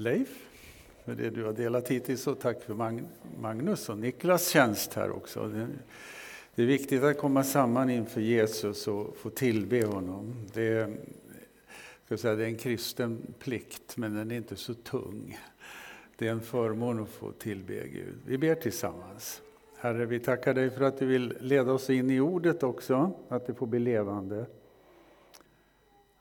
Leif för det du har delat hittills och tack för Magnus och Niklas tjänst här också. Det är viktigt att komma samman inför Jesus och få tillbe honom. Det är, ska säga, det är en kristen plikt, men den är inte så tung. Det är en förmån att få tillbe Gud. Vi ber tillsammans. Herre, vi tackar dig för att du vill leda oss in i ordet också, att det får bli levande.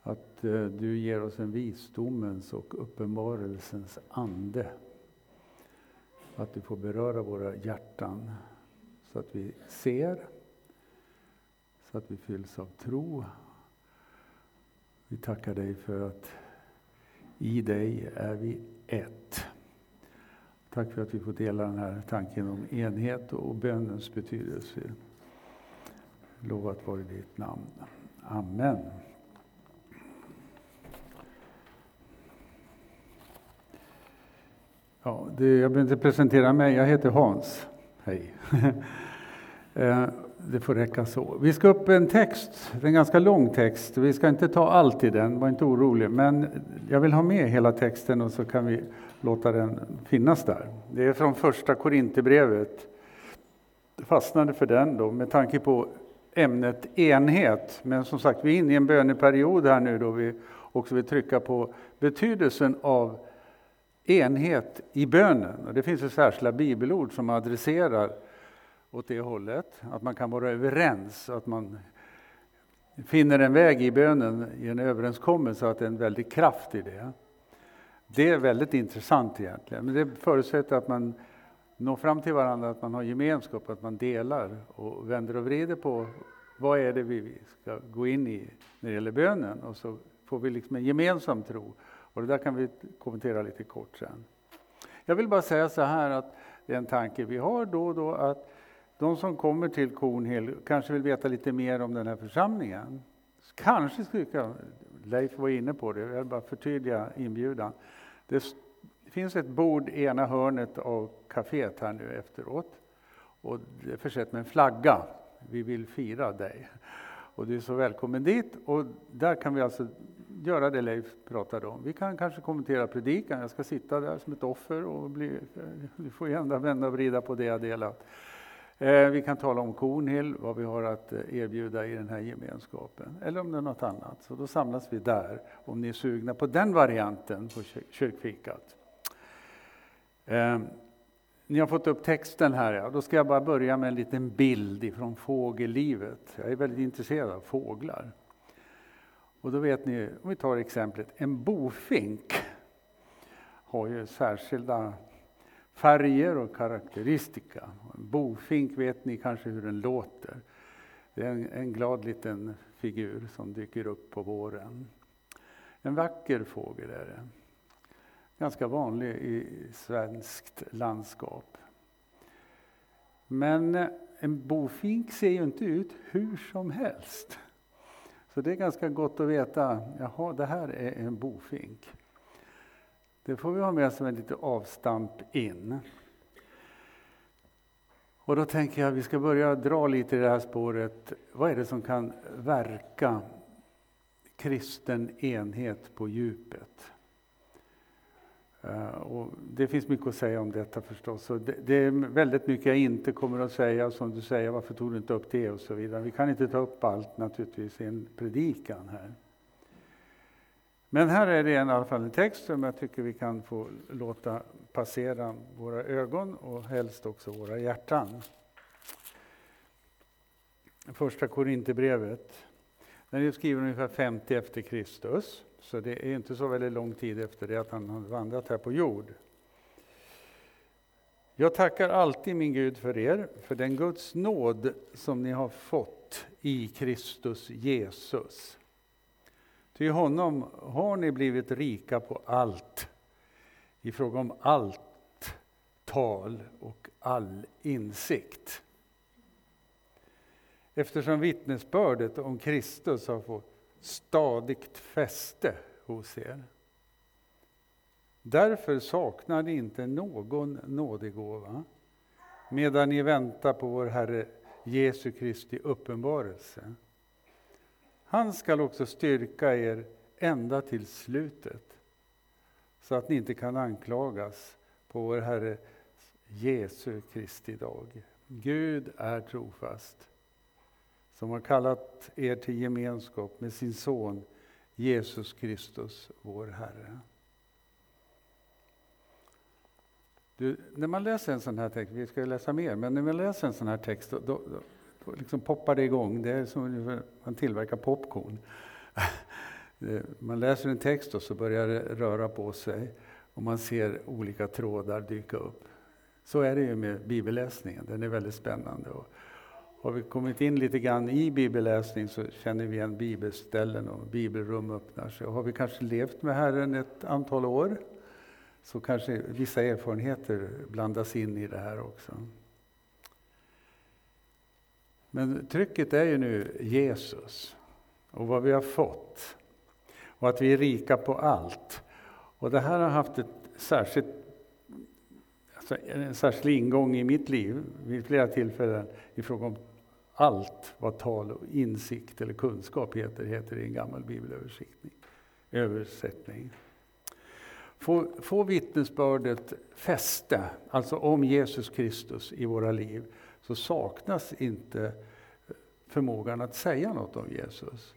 Att eh, du ger oss en visdomens och uppenbarelsens ande. Att du får beröra våra hjärtan så att vi ser, så att vi fylls av tro. Vi tackar dig för att i dig är vi ett. Tack för att vi får dela den här tanken om enhet och bönens betydelse. Lovat vare ditt namn. Amen. Ja, det, jag behöver inte presentera mig, jag heter Hans. Hej. Eh, det får räcka så. Vi ska upp en text, en ganska lång text. Vi ska inte ta allt i den, var inte orolig. Men jag vill ha med hela texten och så kan vi låta den finnas där. Det är från första Korinthierbrevet. Jag fastnade för den då med tanke på ämnet enhet. Men som sagt, vi är inne i en böneperiod här nu då vi också vill trycka på betydelsen av enhet i bönen. Och det finns ju särskilda bibelord som adresserar åt det hållet. Att man kan vara överens, att man finner en väg i bönen i en överenskommelse, att det är en väldig kraft i det. Det är väldigt intressant egentligen, men det förutsätter att man når fram till varandra, att man har gemenskap, att man delar och vänder och vrider på vad är det vi ska gå in i när det gäller bönen. Och så får vi liksom en gemensam tro. Och det där kan vi kommentera lite kort sen. Jag vill bara säga så här att det är en tanke vi har då och då att de som kommer till Kornhill kanske vill veta lite mer om den här församlingen. Kanske skulle jag, Leif var inne på det, jag vill bara förtydliga inbjudan. Det finns ett bord i ena hörnet av kaféet här nu efteråt. Och det är försett med en flagga. Vi vill fira dig. Och du är så välkommen dit. Och där kan vi alltså göra det Leif pratade om. Vi kan kanske kommentera predikan. Jag ska sitta där som ett offer och bli, du får gärna vända och vrida på det jag delat. Eh, vi kan tala om Kornhill, vad vi har att eh, erbjuda i den här gemenskapen. Eller om det är något annat. Så då samlas vi där, om ni är sugna på den varianten på kyrkfikat. Eh, ni har fått upp texten här, ja. då ska jag bara börja med en liten bild ifrån fågellivet. Jag är väldigt intresserad av fåglar. Och då vet ni, om vi tar exemplet, en bofink har ju särskilda färger och karaktäristika. En bofink vet ni kanske hur den låter. Det är en, en glad liten figur som dyker upp på våren. En vacker fågel är det. Ganska vanlig i svenskt landskap. Men en bofink ser ju inte ut hur som helst. Så det är ganska gott att veta, jaha, det här är en bofink. Det får vi ha med som en liten avstamp in. Och då tänker jag att vi ska börja dra lite i det här spåret. Vad är det som kan verka kristen enhet på djupet? Eh, och det finns mycket att säga om detta förstås. Och det, det, är väldigt mycket jag inte kommer att säga, som du säger, varför tog du inte upp det och så vidare. Vi kan inte ta upp allt naturligtvis i en predikan här. Men här är det i alla fall en text som jag tycker vi kan få låta passera våra ögon och helst också våra hjärtan. Första Korinthierbrevet. Den är skriven ungefär 50 efter Kristus. Så det är inte så väldigt lång tid efter det att han har vandrat här på jord. Jag tackar alltid min Gud för er, för den Guds nåd som ni har fått i Kristus Jesus. Ty honom har ni blivit rika på allt, i fråga om allt tal och all insikt. Eftersom vittnesbördet om Kristus har fått stadigt fäste hos er. Därför saknar ni inte någon nådegåva medan ni väntar på vår Herre Jesu Kristi uppenbarelse. Han skall också styrka er ända till slutet så att ni inte kan anklagas på vår Herre Jesu Kristi dag. Gud är trofast, som har kallat er till gemenskap med sin son Jesus Kristus, vår Herre. Du, när man läser en sån här text, vi ska ju läsa mer, men när man läser en sån här text då, då, då liksom poppar det igång. Det är som när man tillverkar popcorn. Eh, man läser en text och så börjar det röra på sig och man ser olika trådar dyka upp. Så är det ju med bibelläsningen, den är väldigt spännande. Och har vi kommit in lite grann i bibelläsning så känner vi igen bibelställen och bibelrum öppnar sig. Och har vi kanske levt med Herren ett antal år så kanske vissa erfarenheter blandas in i det här också. Men trycket är ju nu Jesus och vad vi har fått och att vi är rika på allt. Och det här har haft ett särskilt, alltså en särskild ingång i mitt liv vid flera tillfällen i fråga om allt vad tal och insikt eller kunskap heter, heter i en gammal bibelöversättning. Får, får vittnesbördet fäste, alltså om Jesus Kristus i våra liv, så saknas inte eh, förmågan att säga något om Jesus.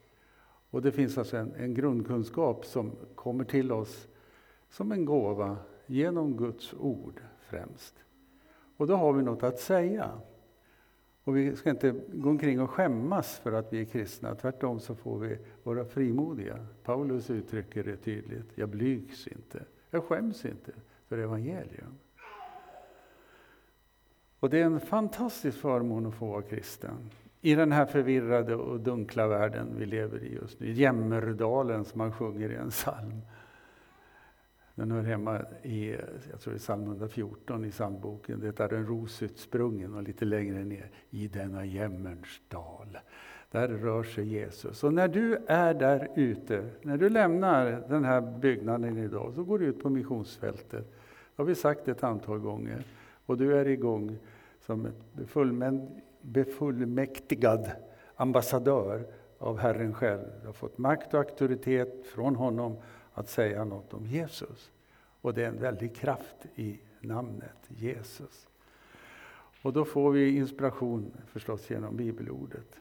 Och det finns alltså en, en grundkunskap som kommer till oss som en gåva genom Guds ord främst. Och då har vi något att säga. Och vi ska inte gå omkring och skämmas för att vi är kristna. Tvärtom så får vi vara frimodiga. Paulus uttrycker det tydligt. Jag blygs inte. Jag skäms inte för evangelium. Och det är en fantastisk förmån att få vara kristen. I den här förvirrade och dunkla världen vi lever i just nu. Jämmerdalen som man sjunger i en psalm. Den hör hemma i, jag tror det är psalm 114 i psalmboken. Det är en ros utsprungen och lite längre ner. I denna jämmerns dal. Där rör sig Jesus. Och när du är där ute, när du lämnar den här byggnaden idag, så går du ut på missionsfältet. Det har vi sagt ett antal gånger. Och du är igång som befullmäktigad ambassadör av Herren själv. Du har fått makt och auktoritet från honom att säga något om Jesus. Och det är en väldig kraft i namnet Jesus. Och då får vi inspiration förstås genom bibelordet.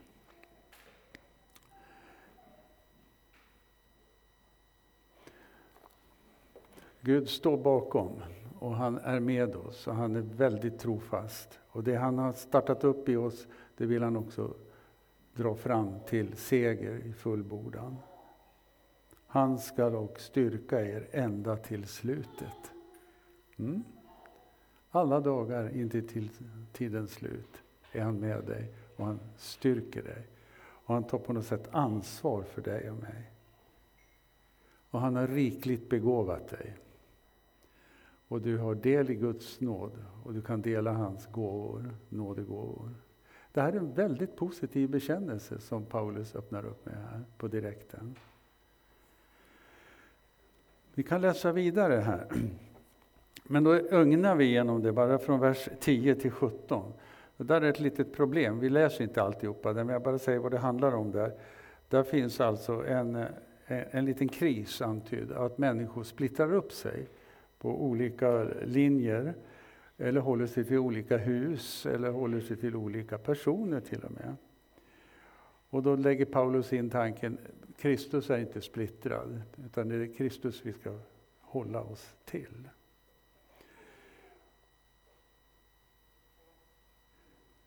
Gud står bakom och han är med oss och han är väldigt trofast. Och det han har startat upp i oss, det vill han också dra fram till seger i fullbordan. Han ska dock styrka er ända till slutet. Mm. Alla dagar intill till tidens slut är han med dig och han styrker dig. Och han tar på något sätt ansvar för dig och mig. Och han har rikligt begåvat dig. Och du har del i Guds nåd och du kan dela hans gåvor, nådegåvor. Det här är en väldigt positiv bekännelse som Paulus öppnar upp med här på direkten. Vi kan läsa vidare här. Men då ögnar vi igenom det bara från vers 10 till 17. Och där är ett litet problem. Vi läser inte alltihopa, men jag bara säger vad det handlar om där. Där finns alltså en, eh, en liten kris antydd, att människor splittrar upp sig på olika linjer, eller håller sig till olika hus, eller håller sig till olika personer till och med. Och då lägger Paulus in tanken, Kristus är inte splittrad, utan det är Kristus vi ska hålla oss till.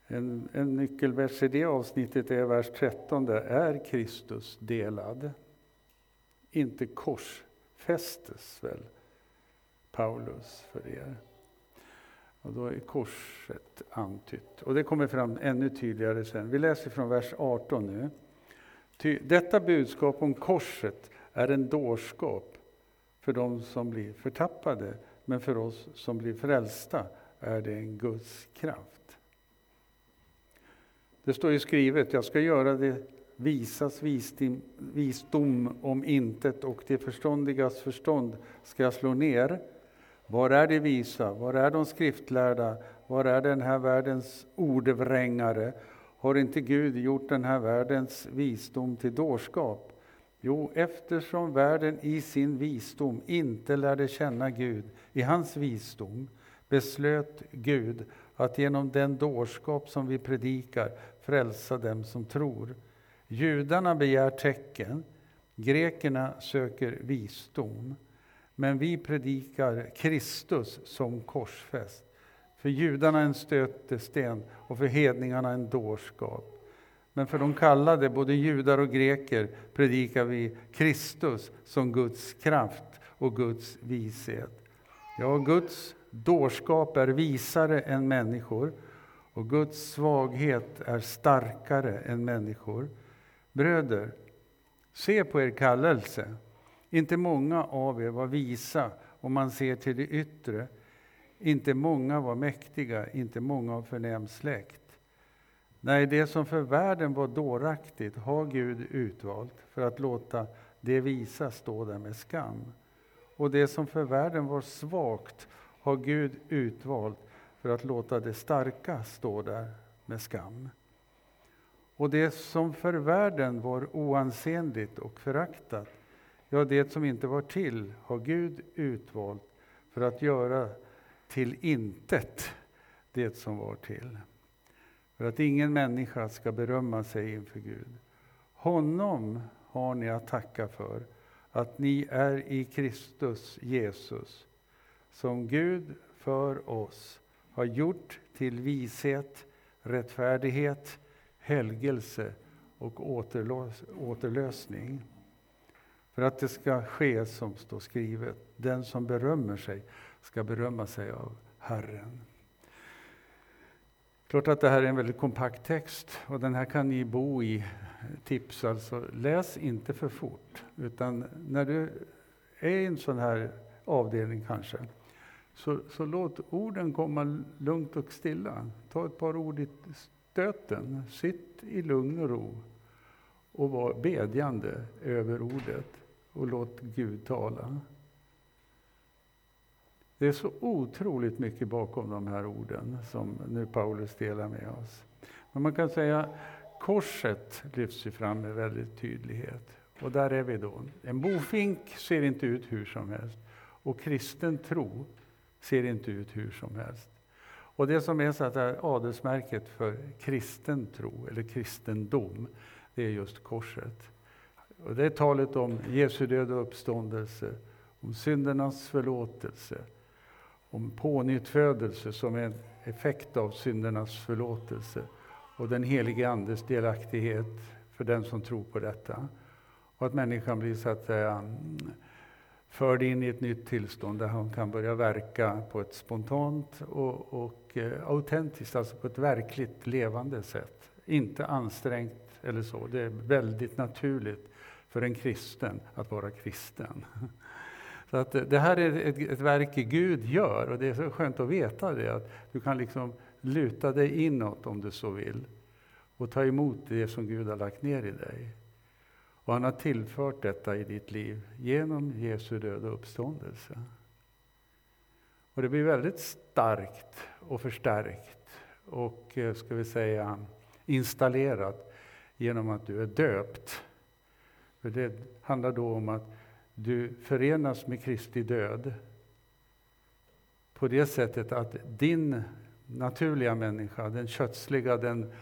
En, en nyckelvers i det avsnittet är vers 13. Är Kristus delad? Inte korsfästes väl Paulus för er? Och då är korset antytt. Och det kommer fram ännu tydligare sen. Vi läser från vers 18 nu. Ty detta budskap om korset är en dårskap för de som blir förtappade, men för oss som blir frälsta är det en Guds kraft. Det står ju skrivet, jag ska göra det visas visdom, visdom om intet och det förståndigas förstånd ska jag slå ner. Var är de visa? Var är de skriftlärda? Var är den här världens ordvrängare? Har inte Gud gjort den här världens visdom till dårskap? Jo, eftersom världen i sin visdom inte lärde känna Gud, i hans visdom beslöt Gud att genom den dårskap som vi predikar frälsa dem som tror. Judarna begär tecken, grekerna söker visdom. Men vi predikar Kristus som korsfäst. För judarna en stötesten och för hedningarna en dårskap. Men för de kallade, både judar och greker, predikar vi Kristus som Guds kraft och Guds vishet. Ja, Guds dårskap är visare än människor och Guds svaghet är starkare än människor. Bröder, se på er kallelse. Inte många av er var visa om man ser till det yttre. Inte många var mäktiga, inte många av förnäm släkt. Nej, det som för världen var dåraktigt har Gud utvalt för att låta det visa stå där med skam. Och det som för världen var svagt har Gud utvalt för att låta det starka stå där med skam. Och det som för världen var oansenligt och föraktat, ja, det som inte var till har Gud utvalt för att göra till intet det som var till. För att ingen människa ska berömma sig inför Gud. Honom har ni att tacka för att ni är i Kristus Jesus, som Gud för oss har gjort till vishet, rättfärdighet, helgelse och återlösning. För att det ska ske som står skrivet, den som berömmer sig ska berömma sig av Herren. Klart att det här är en väldigt kompakt text och den här kan ni bo i. Tips alltså, läs inte för fort. Utan när du är i en sån här avdelning kanske, så, så låt orden komma lugnt och stilla. Ta ett par ord i stöten. Sitt i lugn och ro och var bedjande över ordet och låt Gud tala. Det är så otroligt mycket bakom de här orden som nu Paulus delar med oss. Men man kan säga korset lyfts ju fram med väldigt tydlighet. Och där är vi då. En bofink ser inte ut hur som helst. Och kristen tro ser inte ut hur som helst. Och det som är så att är adelsmärket för kristen tro, eller kristendom, det är just korset. Och det är talet om Jesu död och uppståndelse, om syndernas förlåtelse, om pånyttfödelse som är en effekt av syndernas förlåtelse och den helige Andes delaktighet för den som tror på detta. Och att människan blir så att säga mm, förd in i ett nytt tillstånd där hon kan börja verka på ett spontant och, och eh, autentiskt, alltså på ett verkligt levande sätt. Inte ansträngt eller så. Det är väldigt naturligt för en kristen att vara kristen. Så att det här är ett, ett verk Gud gör och det är så skönt att veta det. Att du kan liksom luta dig inåt om du så vill och ta emot det som Gud har lagt ner i dig. Och han har tillfört detta i ditt liv genom Jesu död och uppståndelse. Och det blir väldigt starkt och förstärkt och eh, ska vi säga installerat genom att du är döpt. För det handlar då om att du förenas med Kristi död på det sättet att din naturliga människa, den kötsliga, den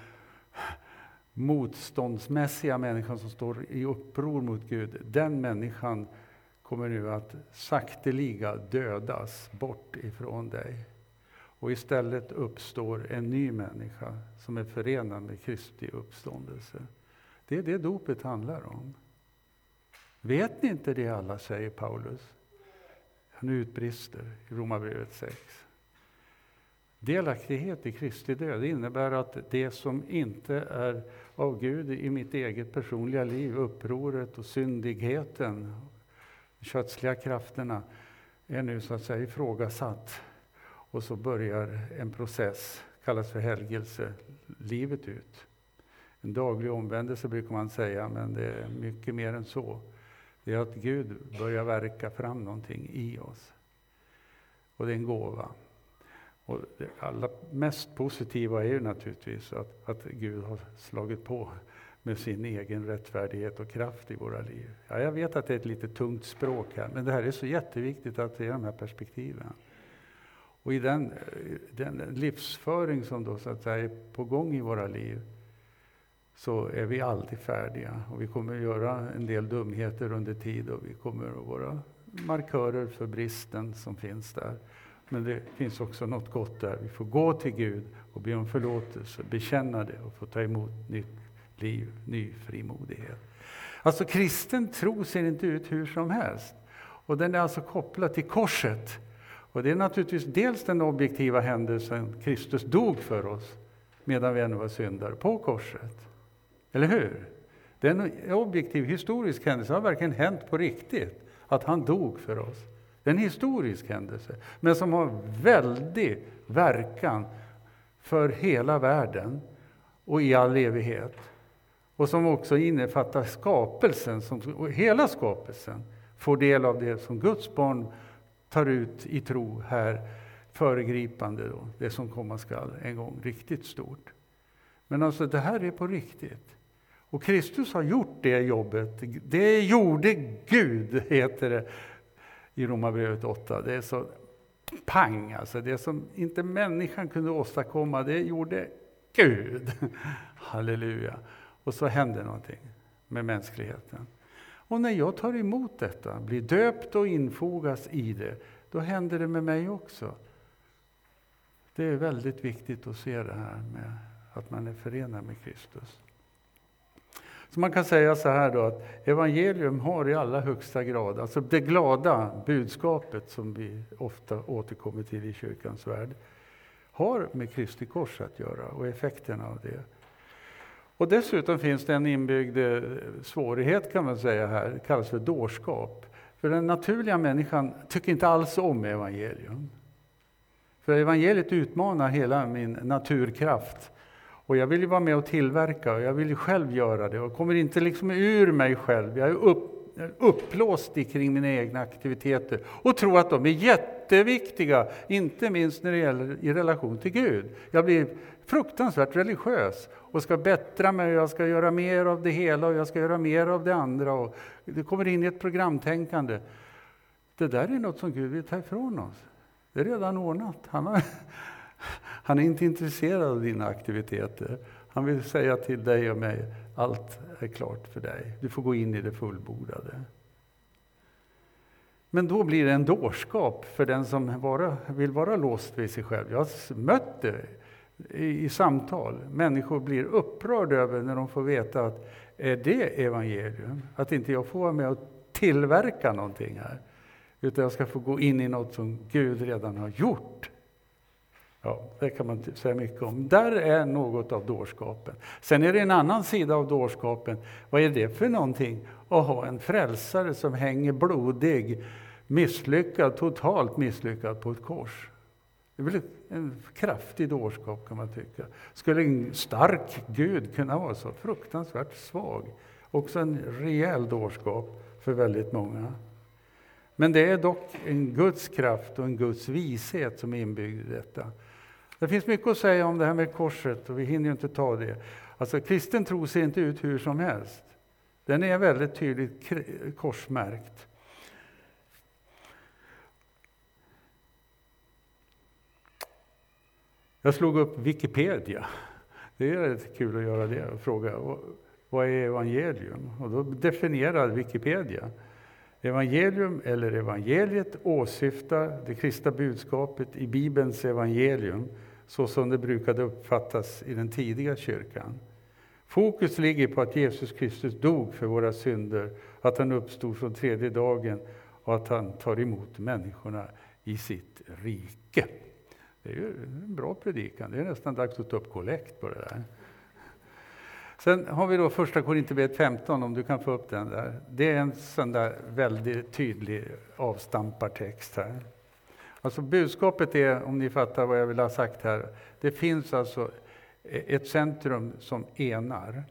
motståndsmässiga människan som står i uppror mot Gud, den människan kommer nu att sakteliga dödas bort ifrån dig. Och istället uppstår en ny människa som är förenad med Kristi uppståndelse. Det är det dopet handlar om. Vet ni inte det alla, säger Paulus. Han utbrister i Romarbrevet 6. Delaktighet i Kristi död innebär att det som inte är av Gud i mitt eget personliga liv, upproret och syndigheten, de kötsliga krafterna, är nu så att säga ifrågasatt. Och så börjar en process, kallas för helgelse, livet ut. En daglig omvändelse brukar man säga, men det är mycket mer än så. Det är att Gud börjar verka fram någonting i oss. Och det är en gåva. Och det allra mest positiva är ju naturligtvis att, att Gud har slagit på med sin egen rättfärdighet och kraft i våra liv. Ja, jag vet att det är ett lite tungt språk här, men det här är så jätteviktigt att se de här perspektiven. Och i den, den livsföring som då så att säga är på gång i våra liv, så är vi aldrig färdiga. Och vi kommer att göra en del dumheter under tid och vi kommer att vara markörer för bristen som finns där. Men det finns också något gott där. Vi får gå till Gud och be om förlåtelse, bekänna det och få ta emot nytt liv, ny frimodighet. Alltså kristen tro ser inte ut hur som helst. Och den är alltså kopplad till korset. Och det är naturligtvis dels den objektiva händelsen, Kristus dog för oss medan vi ännu var syndare, på korset. Eller hur? Det är en objektiv, historisk händelse, det har verkligen hänt på riktigt, att han dog för oss. Det är en historisk händelse, men som har väldig verkan för hela världen och i all evighet. Och som också innefattar skapelsen, som, hela skapelsen får del av det som Guds barn tar ut i tro här, föregripande då, det som komma skall en gång, riktigt stort. Men alltså det här är på riktigt. Och Kristus har gjort det jobbet. Det gjorde Gud, heter det i Romarbrevet 8. Det är så pang, alltså. Det som inte människan kunde åstadkomma, det gjorde Gud. Halleluja. Och så händer någonting med mänskligheten. Och när jag tar emot detta, blir döpt och infogas i det, då händer det med mig också. Det är väldigt viktigt att se det här med att man är förenad med Kristus. Så man kan säga så här då att evangelium har i allra högsta grad, alltså det glada budskapet som vi ofta återkommer till i kyrkans värld, har med Kristi kors att göra och effekterna av det. Och dessutom finns det en inbyggd eh, svårighet kan man säga här, det kallas för dårskap. För den naturliga människan tycker inte alls om evangelium. För evangeliet utmanar hela min naturkraft. Och jag vill ju vara med och tillverka och jag vill ju själv göra det och kommer inte liksom ur mig själv. Jag är upp, uppblåst kring mina egna aktiviteter och tror att de är jätteviktiga, inte minst när det gäller i relation till Gud. Jag blir fruktansvärt religiös och ska bättra mig, och jag ska göra mer av det hela och jag ska göra mer av det andra. Och det kommer in i ett programtänkande. Det där är något som Gud vill ta ifrån oss. Det är redan ordnat. Han, har, han är inte intresserad av dina aktiviteter. Han vill säga till dig och mig, allt är klart för dig. Du får gå in i det fullbordade. Men då blir det en dårskap för den som vara, vill vara låst vid sig själv. Jag har mött det i, i samtal. Människor blir upprörda över när de får veta att är det evangelium? Att inte jag får vara med och tillverka någonting här. Utan jag ska få gå in i något som Gud redan har gjort. Ja, det kan man säga mycket om. Där är något av dårskapen. Sen är det en annan sida av dårskapen. Vad är det för någonting? Att ha en frälsare som hänger blodig, misslyckad, totalt misslyckad på ett kors. Det är väl en kraftig dårskap kan man tycka. Skulle en stark Gud kunna vara så fruktansvärt svag? Också en rejäl dårskap för väldigt många. Men det är dock en Guds kraft och en Guds vishet som är inbyggd i detta. Det finns mycket att säga om det här med korset och vi hinner ju inte ta det. Alltså kristen tro ser inte ut hur som helst. Den är väldigt tydligt korsmärkt. Jag slog upp Wikipedia. Det är rätt kul att göra det och fråga vad är evangelium? Och då definierar Wikipedia. Evangelium eller evangeliet åsyftar det kristna budskapet i Bibelns evangelium så som det brukade uppfattas i den tidiga kyrkan. Fokus ligger på att Jesus Kristus dog för våra synder, att han uppstod från tredje dagen och att han tar emot människorna i sitt rike. Det är ju en bra predikan. Det är nästan dags att ta upp kollekt på det där. Sen har vi då första Korinthierbrevet 15, om du kan få upp den där. Det är en sån där väldigt tydlig avstampartext här. Alltså budskapet är, om ni fattar vad jag vill ha sagt här, det finns alltså ett centrum som enar.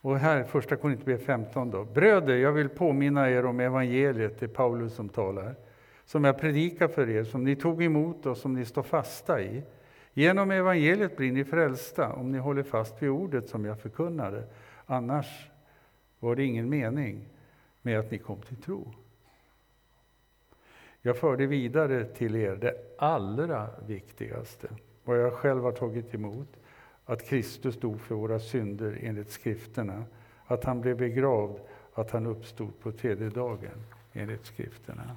Och här, första Korinthierbrevet 15 då. Bröder, jag vill påminna er om evangeliet, det är Paulus som talar som jag predikar för er, som ni tog emot och som ni står fasta i. Genom evangeliet blir ni frälsta om ni håller fast vid ordet som jag förkunnade. Annars var det ingen mening med att ni kom till tro. Jag förde vidare till er det allra viktigaste, vad jag själv har tagit emot, att Kristus dog för våra synder enligt skrifterna, att han blev begravd, att han uppstod på tredje dagen enligt skrifterna.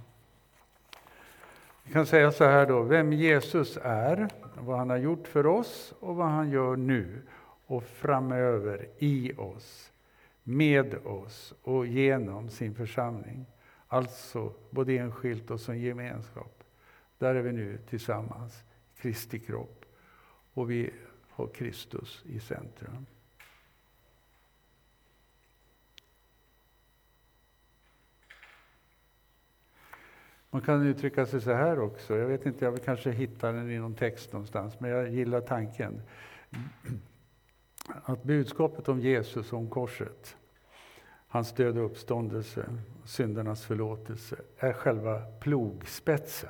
Vi kan säga så här då, vem Jesus är, vad han har gjort för oss och vad han gör nu och framöver i oss, med oss och genom sin församling. Alltså både enskilt och som gemenskap. Där är vi nu tillsammans, Kristi kropp. Och vi har Kristus i centrum. Man kan uttrycka sig så här också, jag vet inte, jag vill kanske hitta den i någon text någonstans, men jag gillar tanken. Att budskapet om Jesus, om korset, hans död och uppståndelse, syndernas förlåtelse, är själva plogspetsen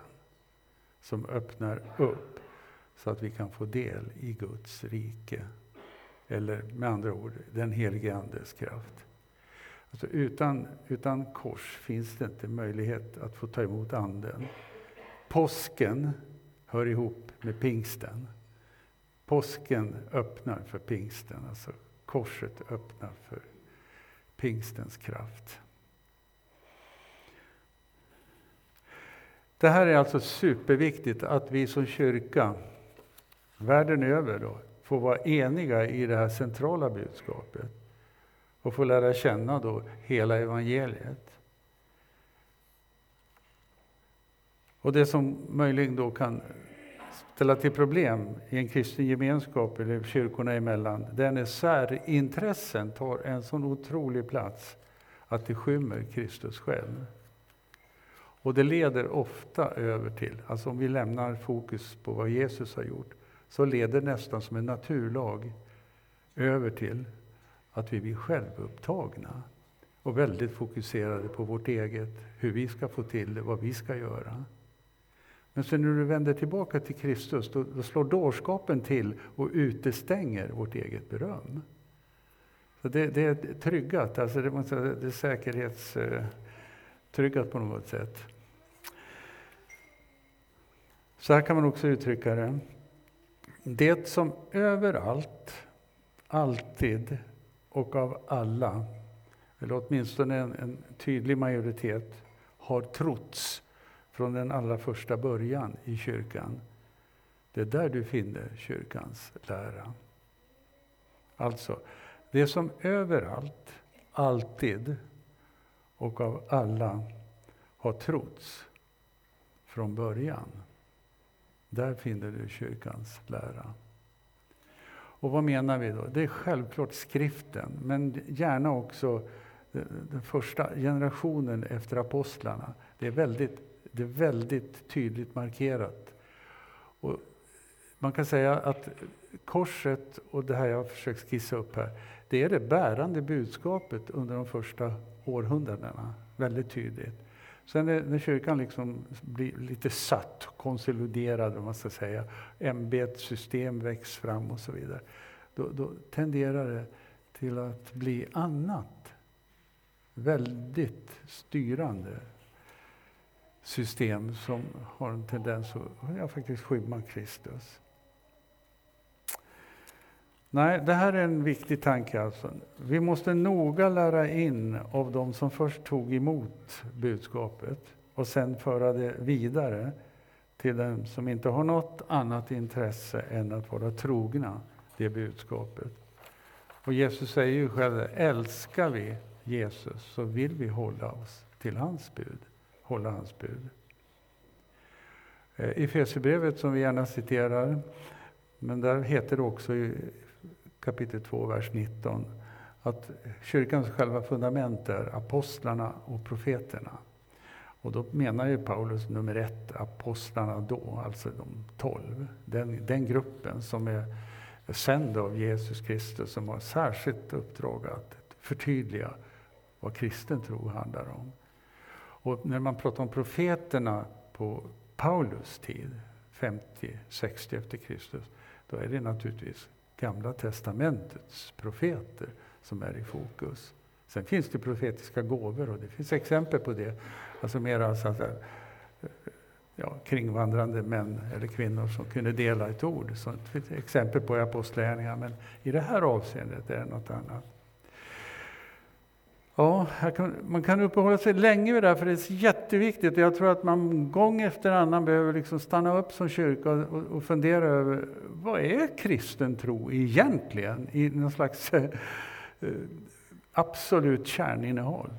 som öppnar upp så att vi kan få del i Guds rike. Eller med andra ord, den helige Andes kraft. Alltså utan, utan kors finns det inte möjlighet att få ta emot Anden. Påsken hör ihop med pingsten. Påsken öppnar för pingsten, alltså korset öppnar för pingstens kraft. Det här är alltså superviktigt att vi som kyrka, världen över, då, får vara eniga i det här centrala budskapet och få lära känna då hela evangeliet. Och det som möjligen då kan ställa till problem i en kristen gemenskap eller kyrkorna emellan, Där är när särintressen tar en sån otrolig plats att det skymmer Kristus själv. Och det leder ofta över till, alltså om vi lämnar fokus på vad Jesus har gjort, så leder det nästan som en naturlag över till att vi blir självupptagna och väldigt fokuserade på vårt eget, hur vi ska få till det, vad vi ska göra. Men sen när du vänder tillbaka till Kristus, då, då slår dårskapen till och utestänger vårt eget beröm. Så det, det är tryggat, alltså det, måste, det är säkerhetstryggat eh, på något sätt. Så här kan man också uttrycka det. Det som överallt, alltid och av alla, eller åtminstone en, en tydlig majoritet, har trotts från den allra första början i kyrkan. Det är där du finner kyrkans lära. Alltså, det som överallt, alltid och av alla har trotts från början. Där finner du kyrkans lära. Och vad menar vi då? Det är självklart skriften, men gärna också den första generationen efter apostlarna. Det är väldigt, det är väldigt tydligt markerat. Och man kan säga att korset och det här jag har försökt skissa upp här, det är det bärande budskapet under de första århundradena. Väldigt tydligt. Sen när, kyrkan liksom blir lite satt, konsoliderad, om man ska säga, ämbetssystem väcks fram och så vidare, då, då tenderar det till att bli annat. Väldigt styrande system som har en tendens att ja, faktiskt skymma Kristus. Nej, det här är en viktig tanke. Alltså. Vi måste noga lära in av de som först tog emot budskapet och sen föra det vidare till dem som inte har något annat intresse än att vara trogna det budskapet. Och Jesus säger ju själv, älskar vi Jesus så vill vi hålla oss till hans bud. Hålla hans bud. Eh, I Fesebrevet som vi gärna citerar, men där heter det också i kapitel 2, vers 19, att kyrkans själva fundament är apostlarna och profeterna. Och då menar ju Paulus nummer ett, apostlarna då, alltså de tolv. Den, den gruppen som är sänd av Jesus Kristus, som har särskilt uppdrag att förtydliga vad kristen tro handlar om. Och när man pratar om profeterna på Paulus tid, 50-60 efter Kristus, då är det naturligtvis Gamla testamentets profeter som är i fokus. Sen finns det profetiska gåvor och det finns exempel på det. Alltså mera så att, eh, ja, kringvandrande män eller kvinnor som kunde dela ett ord. Så det finns exempel på i Apostlagärningarna, men i det här avseendet är det något annat. Ja, kan, man kan uppehålla sig länge vid det här, för det är jätteviktigt. Jag tror att man gång efter annan behöver liksom stanna upp som kyrka och, och fundera över vad är kristen tro egentligen i någon slags eh, eh absolut kärninnehåll.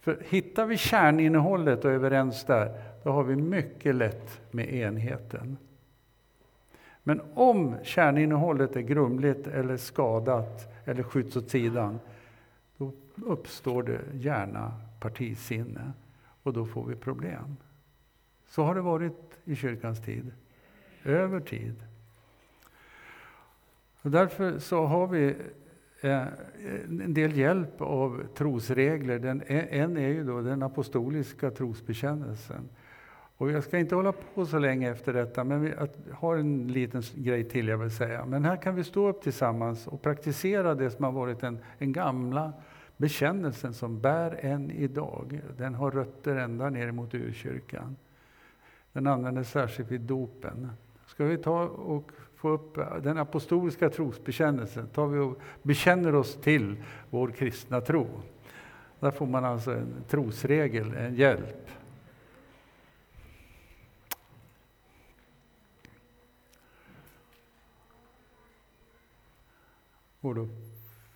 För hittar vi kärninnehållet och är överens där, då har vi mycket lätt med enheten. Men om kärninnehållet är grumligt eller skadat eller skjuts åt sidan, uppstår det gärna partisinne och då får vi problem. Så har det varit i kyrkans tid, över tid. Och därför så har vi eh, en del hjälp av trosregler. Den, en är ju då den apostoliska trosbekännelsen. Och jag ska inte hålla på så länge efter detta, men vi har en liten grej till jag vill säga. Men här kan vi stå upp tillsammans och praktisera det som har varit den, den gamla bekännelsen som bär än idag. Den har rötter ända ner mot urkyrkan. Den användes särskilt vid dopen. Ska vi ta och få upp den apostoliska trosbekännelsen, tar vi och bekänner oss till vår kristna tro. Där får man alltså en trosregel, en hjälp. Går det upp?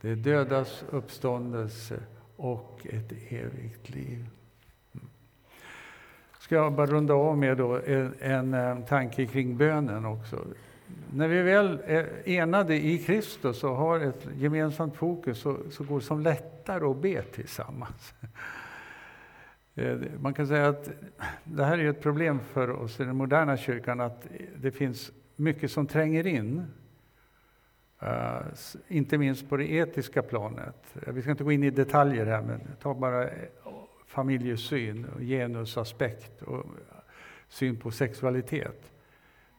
det dödas uppståndelse och ett evigt liv. Mm. Ska jag bara runda av med då en, en, en tanke kring bönen också. När vi väl är enade i Kristus och har ett gemensamt fokus så, så går det som lättare att be tillsammans. Eh, man kan säga att det här är ett problem för oss i den moderna kyrkan att det finns mycket som tränger in Uh, inte minst på det etiska planet. Eh, vi ska inte gå in i detaljer här, men ta bara eh, familjesyn, och genusaspekt och syn på sexualitet.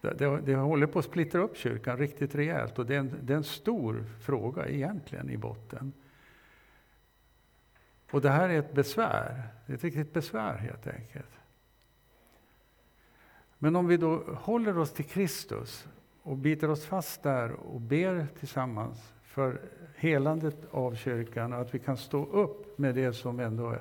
Det, det, det, håller på att splittra upp kyrkan riktigt rejält och det är, en, det är en stor fråga egentligen i botten. Och det här är ett besvär, ett riktigt besvär helt enkelt. Men om vi då håller oss till Kristus och biter oss fast där och ber tillsammans för helandet av kyrkan och att vi kan stå upp med det som ändå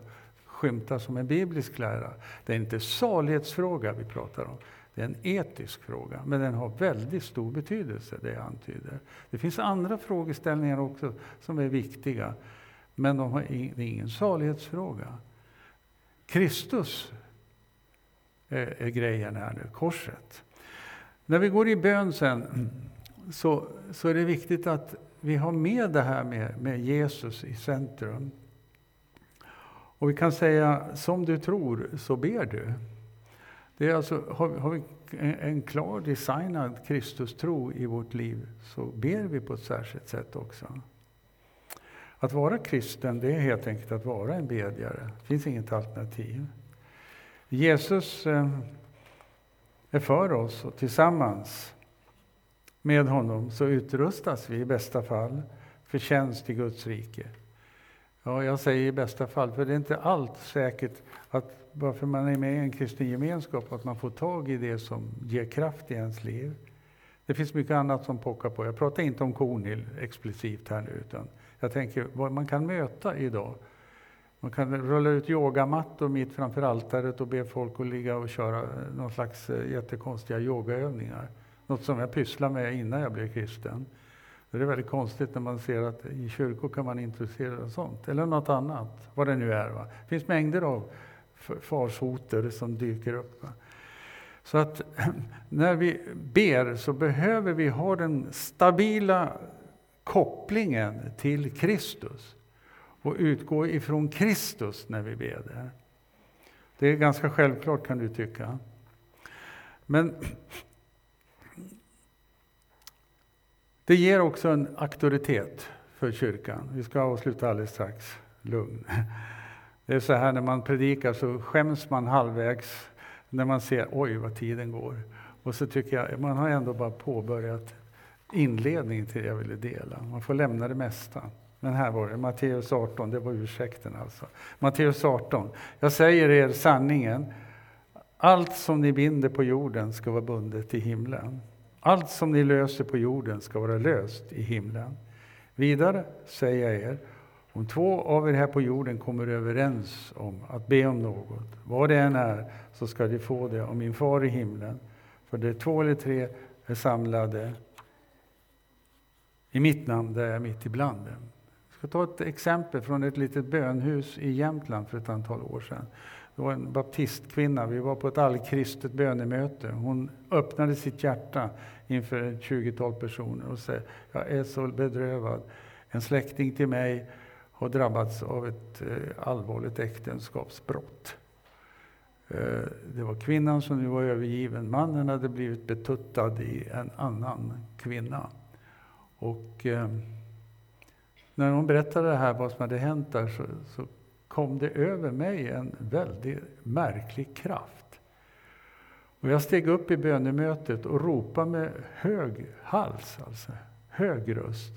skymtar som en biblisk lära. Det är inte salighetsfråga vi pratar om. Det är en etisk fråga, men den har väldigt stor betydelse, det jag antyder. Det finns andra frågeställningar också som är viktiga, men de har det är ingen salighetsfråga. Kristus är, är grejen här nu, korset. När vi går i bön sen så, så är det viktigt att vi har med det här med, med Jesus i centrum. Och vi kan säga, som du tror så ber du. Det är alltså, har, har vi en, en klar designad Kristustro i vårt liv så ber vi på ett särskilt sätt också. Att vara kristen, det är helt enkelt att vara en bedjare. Det finns inget alternativ. Jesus eh, är för oss och tillsammans med honom så utrustas vi i bästa fall för tjänst i Guds rike. Ja, jag säger i bästa fall, för det är inte allt säkert att varför man är med i en kristen gemenskap att man får tag i det som ger kraft i ens liv. Det finns mycket annat som pockar på. Jag pratar inte om Kornhill explicit här nu, utan jag tänker vad man kan möta idag man kan rulla ut yogamattor mitt framför altaret och be folk att ligga och köra eh, någon slags eh, jättekonstiga yogaövningar. Något som jag pysslade med innan jag blev kristen. Det är väldigt konstigt när man ser att i kyrkor kan man introducera sånt, eller något annat, vad det nu är. Va? Det finns mängder av farsoter som dyker upp. Va? Så att när vi ber så behöver vi ha den stabila kopplingen till Kristus och utgå ifrån Kristus när vi ber det. Det är ganska självklart kan du tycka. Men det ger också en auktoritet för kyrkan. Vi ska avsluta alldeles strax. Lugn. Det är så här när man predikar så skäms man halvvägs när man ser oj vad tiden går. Och så tycker jag man har ändå bara påbörjat inledningen till det jag ville dela. Man får lämna det mesta. Men här var det, Matteus 18, det var ursäkten alltså. Matteus 18. Jag säger er sanningen. Allt som ni binder på jorden ska vara bundet i himlen. Allt som ni löser på jorden ska vara löst i himlen. Vidare säger jag er, om två av er här på jorden kommer överens om att be om något, vad det än är, så ska de få det av min far i himlen. För det två eller tre är samlade i mitt namn, där jag är mitt ibland dem. Jag ska ta ett exempel från ett litet bönhus i Jämtland för ett antal år sedan. Det var en baptistkvinna, vi var på ett allkristet bönemöte. Hon öppnade sitt hjärta inför ett 20-tal personer och sa, jag är så bedrövad. En släkting till mig har drabbats av ett eh, allvarligt äktenskapsbrott. Eh, det var kvinnan som nu var övergiven. Mannen hade blivit betuttad i en annan kvinna. Och eh, när hon berättade det här, vad som hade hänt där, så, så kom det över mig en väldigt märklig kraft. Och jag steg upp i bönemötet och ropade med hög hals, alltså hög röst.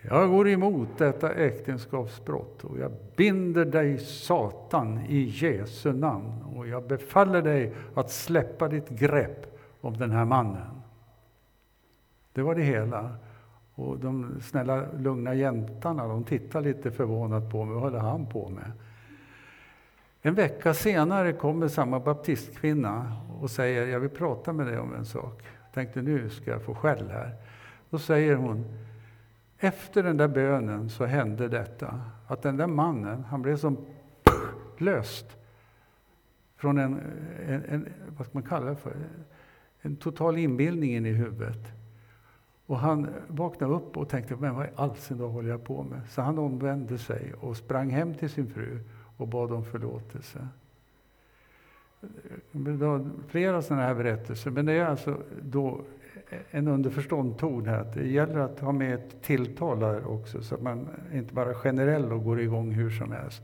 Jag går emot detta äktenskapsbrott och jag binder dig Satan i Jesu namn och jag befaller dig att släppa ditt grepp om den här mannen. Det var det hela. Och de snälla lugna jäntarna de tittade lite förvånat på mig. Vad håller han på med? En vecka senare kommer samma baptistkvinna och säger jag vill prata med dig om en sak. Jag tänkte nu ska jag få skäll här. Då säger hon efter den där bönen så hände detta att den där mannen han blev som löst från en, en, en vad ska man kalla det för, en total inbildning in i huvudet. Och han vaknade upp och tänkte, men vad i all sin dag håller jag på med? Så han omvände sig och sprang hem till sin fru och bad om förlåtelse. Det var flera sådana här berättelser, men det är alltså då en underförstånd ton här. Det gäller att ha med ett tilltal här också, så att man inte bara generell och går igång hur som helst.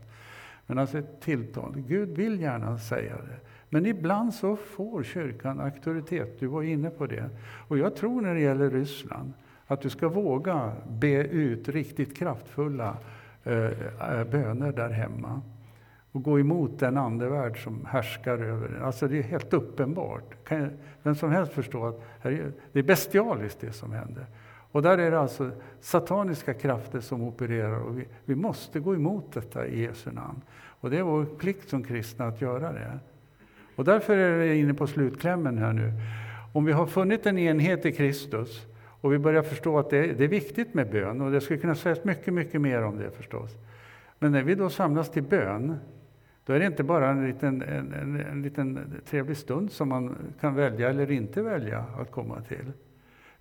Men alltså ett tilltal. Gud vill gärna säga det. Men ibland så får kyrkan auktoritet. Du var inne på det. Och jag tror när det gäller Ryssland att du ska våga be ut riktigt kraftfulla eh, eh böner där hemma och gå emot den andevärld som härskar över det. Alltså det är helt uppenbart. Kan vem som helst förstå att det är bestialiskt det som händer. Och där är det alltså sataniska krafter som opererar och vi, vi måste gå emot detta i Jesu namn. Och det är vår plikt som kristna att göra det. Och därför är jag inne på slutklämmen här nu. Om vi har funnit en enhet i Kristus och vi börjar förstå att det är, det är viktigt med bön och det skulle kunna sägas mycket, mycket mer om det förstås. Men när vi då samlas till bön, då är det inte bara en liten, en, en, en liten trevlig stund som man kan välja eller inte välja att komma till.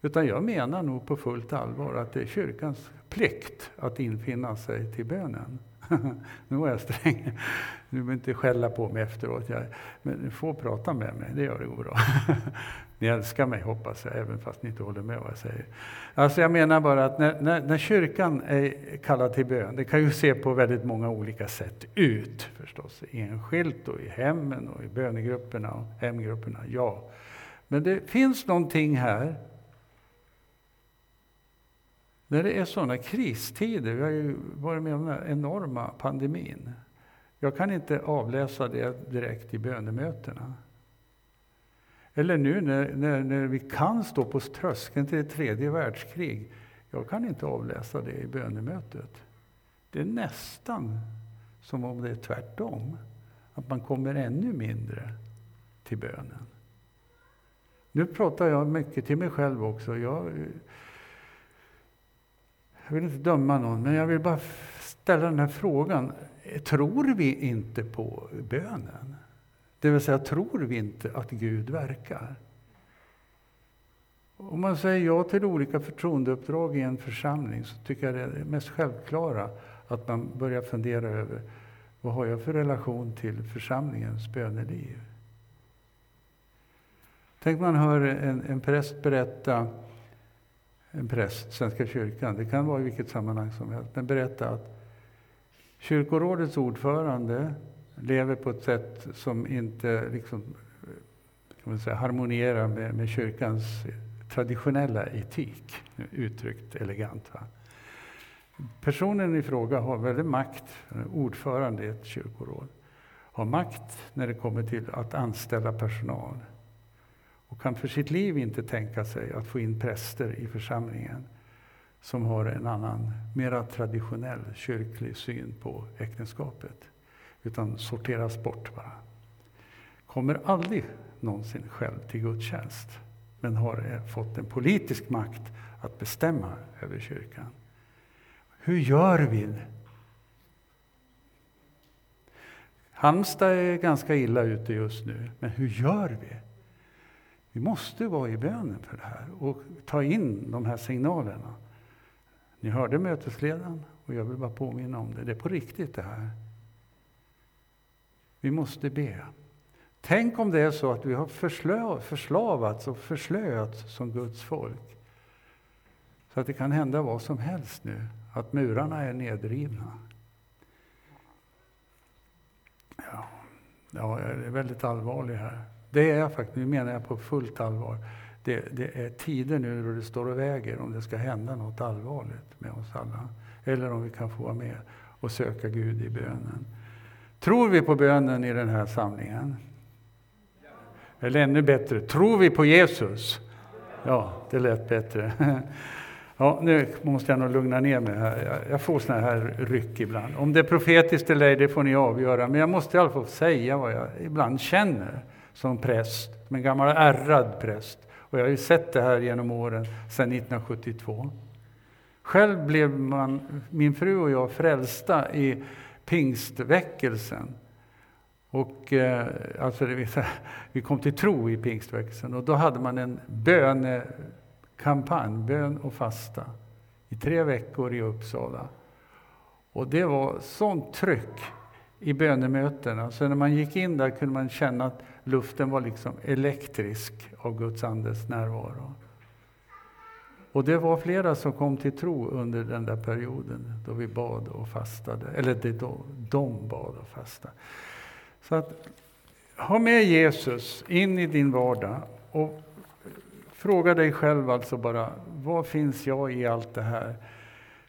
Utan jag menar nog på fullt allvar att det är kyrkans plikt att infinna sig till bönen. nu var jag sträng. Du behöver inte skälla på mig efteråt. Jag, men du får prata med mig, det gör det bra. ni älskar mig hoppas jag, även fast ni inte håller med vad jag säger. Alltså jag menar bara att när, när, när kyrkan är kallad till bön, det kan ju se på väldigt många olika sätt ut förstås. Enskilt och i hemmen och i bönegrupperna och hemgrupperna, ja. Men det finns någonting här när det är sådana kristider, vi har ju varit med om den här enorma pandemin. Jag kan inte avläsa det direkt i bönemötena. Eller nu när, när, när vi kan stå på tröskeln till ett tredje världskrig. Jag kan inte avläsa det i bönemötet. Det är nästan som om det är tvärtom. Att man kommer ännu mindre till bönen. Nu pratar jag mycket till mig själv också. Jag, jag vill inte döma någon, men jag vill bara ställa den här frågan. Tror vi inte på bönen? Det vill säga, tror vi inte att Gud verkar? Om man säger ja till olika förtroendeuppdrag i en församling så tycker jag det är det mest självklara att man börjar fundera över vad har jag för relation till församlingens böneliv? Tänk man hör en, en präst berätta, en präst, Svenska kyrkan, det kan vara i vilket sammanhang som helst, men berätta att kyrkorådets ordförande lever på ett sätt som inte liksom, kan man säga, harmonierar med, med kyrkans traditionella etik, uttryckt elegant. Va? Personen i fråga har väldigt makt, ordförande i ett kyrkoråd, har makt när det kommer till att anställa personal och kan för sitt liv inte tänka sig att få in präster i församlingen som har en annan, mera traditionell kyrklig syn på äktenskapet. Utan sorteras bort bara. Kommer aldrig någonsin själv till gudstjänst men har eh, fått en politisk makt att bestämma över kyrkan. Hur gör vi? Halmstad är ganska illa ute just nu, men hur gör vi? Vi måste vara i bönen för det här och ta in de här signalerna. Ni hörde mötesledaren och jag vill bara påminna om det. Det är på riktigt det här. Vi måste be. Tänk om det är så att vi har förslavats och förslöats som Guds folk. Så att det kan hända vad som helst nu, att murarna är nedrivna. Ja, ja jag är väldigt allvarlig här. Det är jag faktiskt, nu menar jag på fullt allvar. Det, det, är tider nu då det står och väger om det ska hända något allvarligt med oss alla. Eller om vi kan få vara med och söka Gud i bönen. Tror vi på bönen i den här samlingen? Eller ännu bättre, tror vi på Jesus? Ja, det lät bättre. Ja, nu måste jag nog lugna ner mig här. Jag får såna här ryck ibland. Om det är profetiskt eller ej, det får ni avgöra. Men jag måste i alla fall säga vad jag ibland känner som präst, som en gammal ärrad präst. Och jag har ju sett det här genom åren, sedan 1972. Själv blev man, min fru och jag frälsta i pingstväckelsen. Och, eh, alltså, vi kom till tro i pingstväckelsen och då hade man en bönekampanj, bön och fasta, i tre veckor i Uppsala. Och det var sånt tryck i bönemötena, så när man gick in där kunde man känna att luften var liksom elektrisk av Guds andes närvaro. Och det var flera som kom till tro under den där perioden då vi bad och fastade, eller det då de bad och fastade. Så att ha med Jesus in i din vardag och fråga dig själv alltså bara, vad finns jag i allt det här?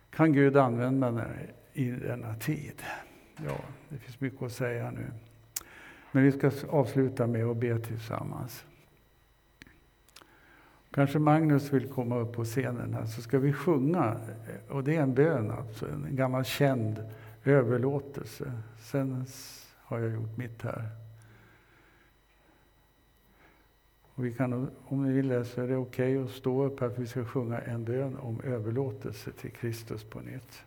Kan Gud använda mig i denna tid? Ja, det finns mycket att säga nu. Men vi ska avsluta med att be tillsammans. Kanske Magnus vill komma upp på scenen här, så ska vi sjunga. Och det är en bön, alltså, en gammal känd överlåtelse. Sen har jag gjort mitt här. Och vi kan, om ni vill det så är det okej okay att stå upp här för vi ska sjunga en bön om överlåtelse till Kristus på nytt.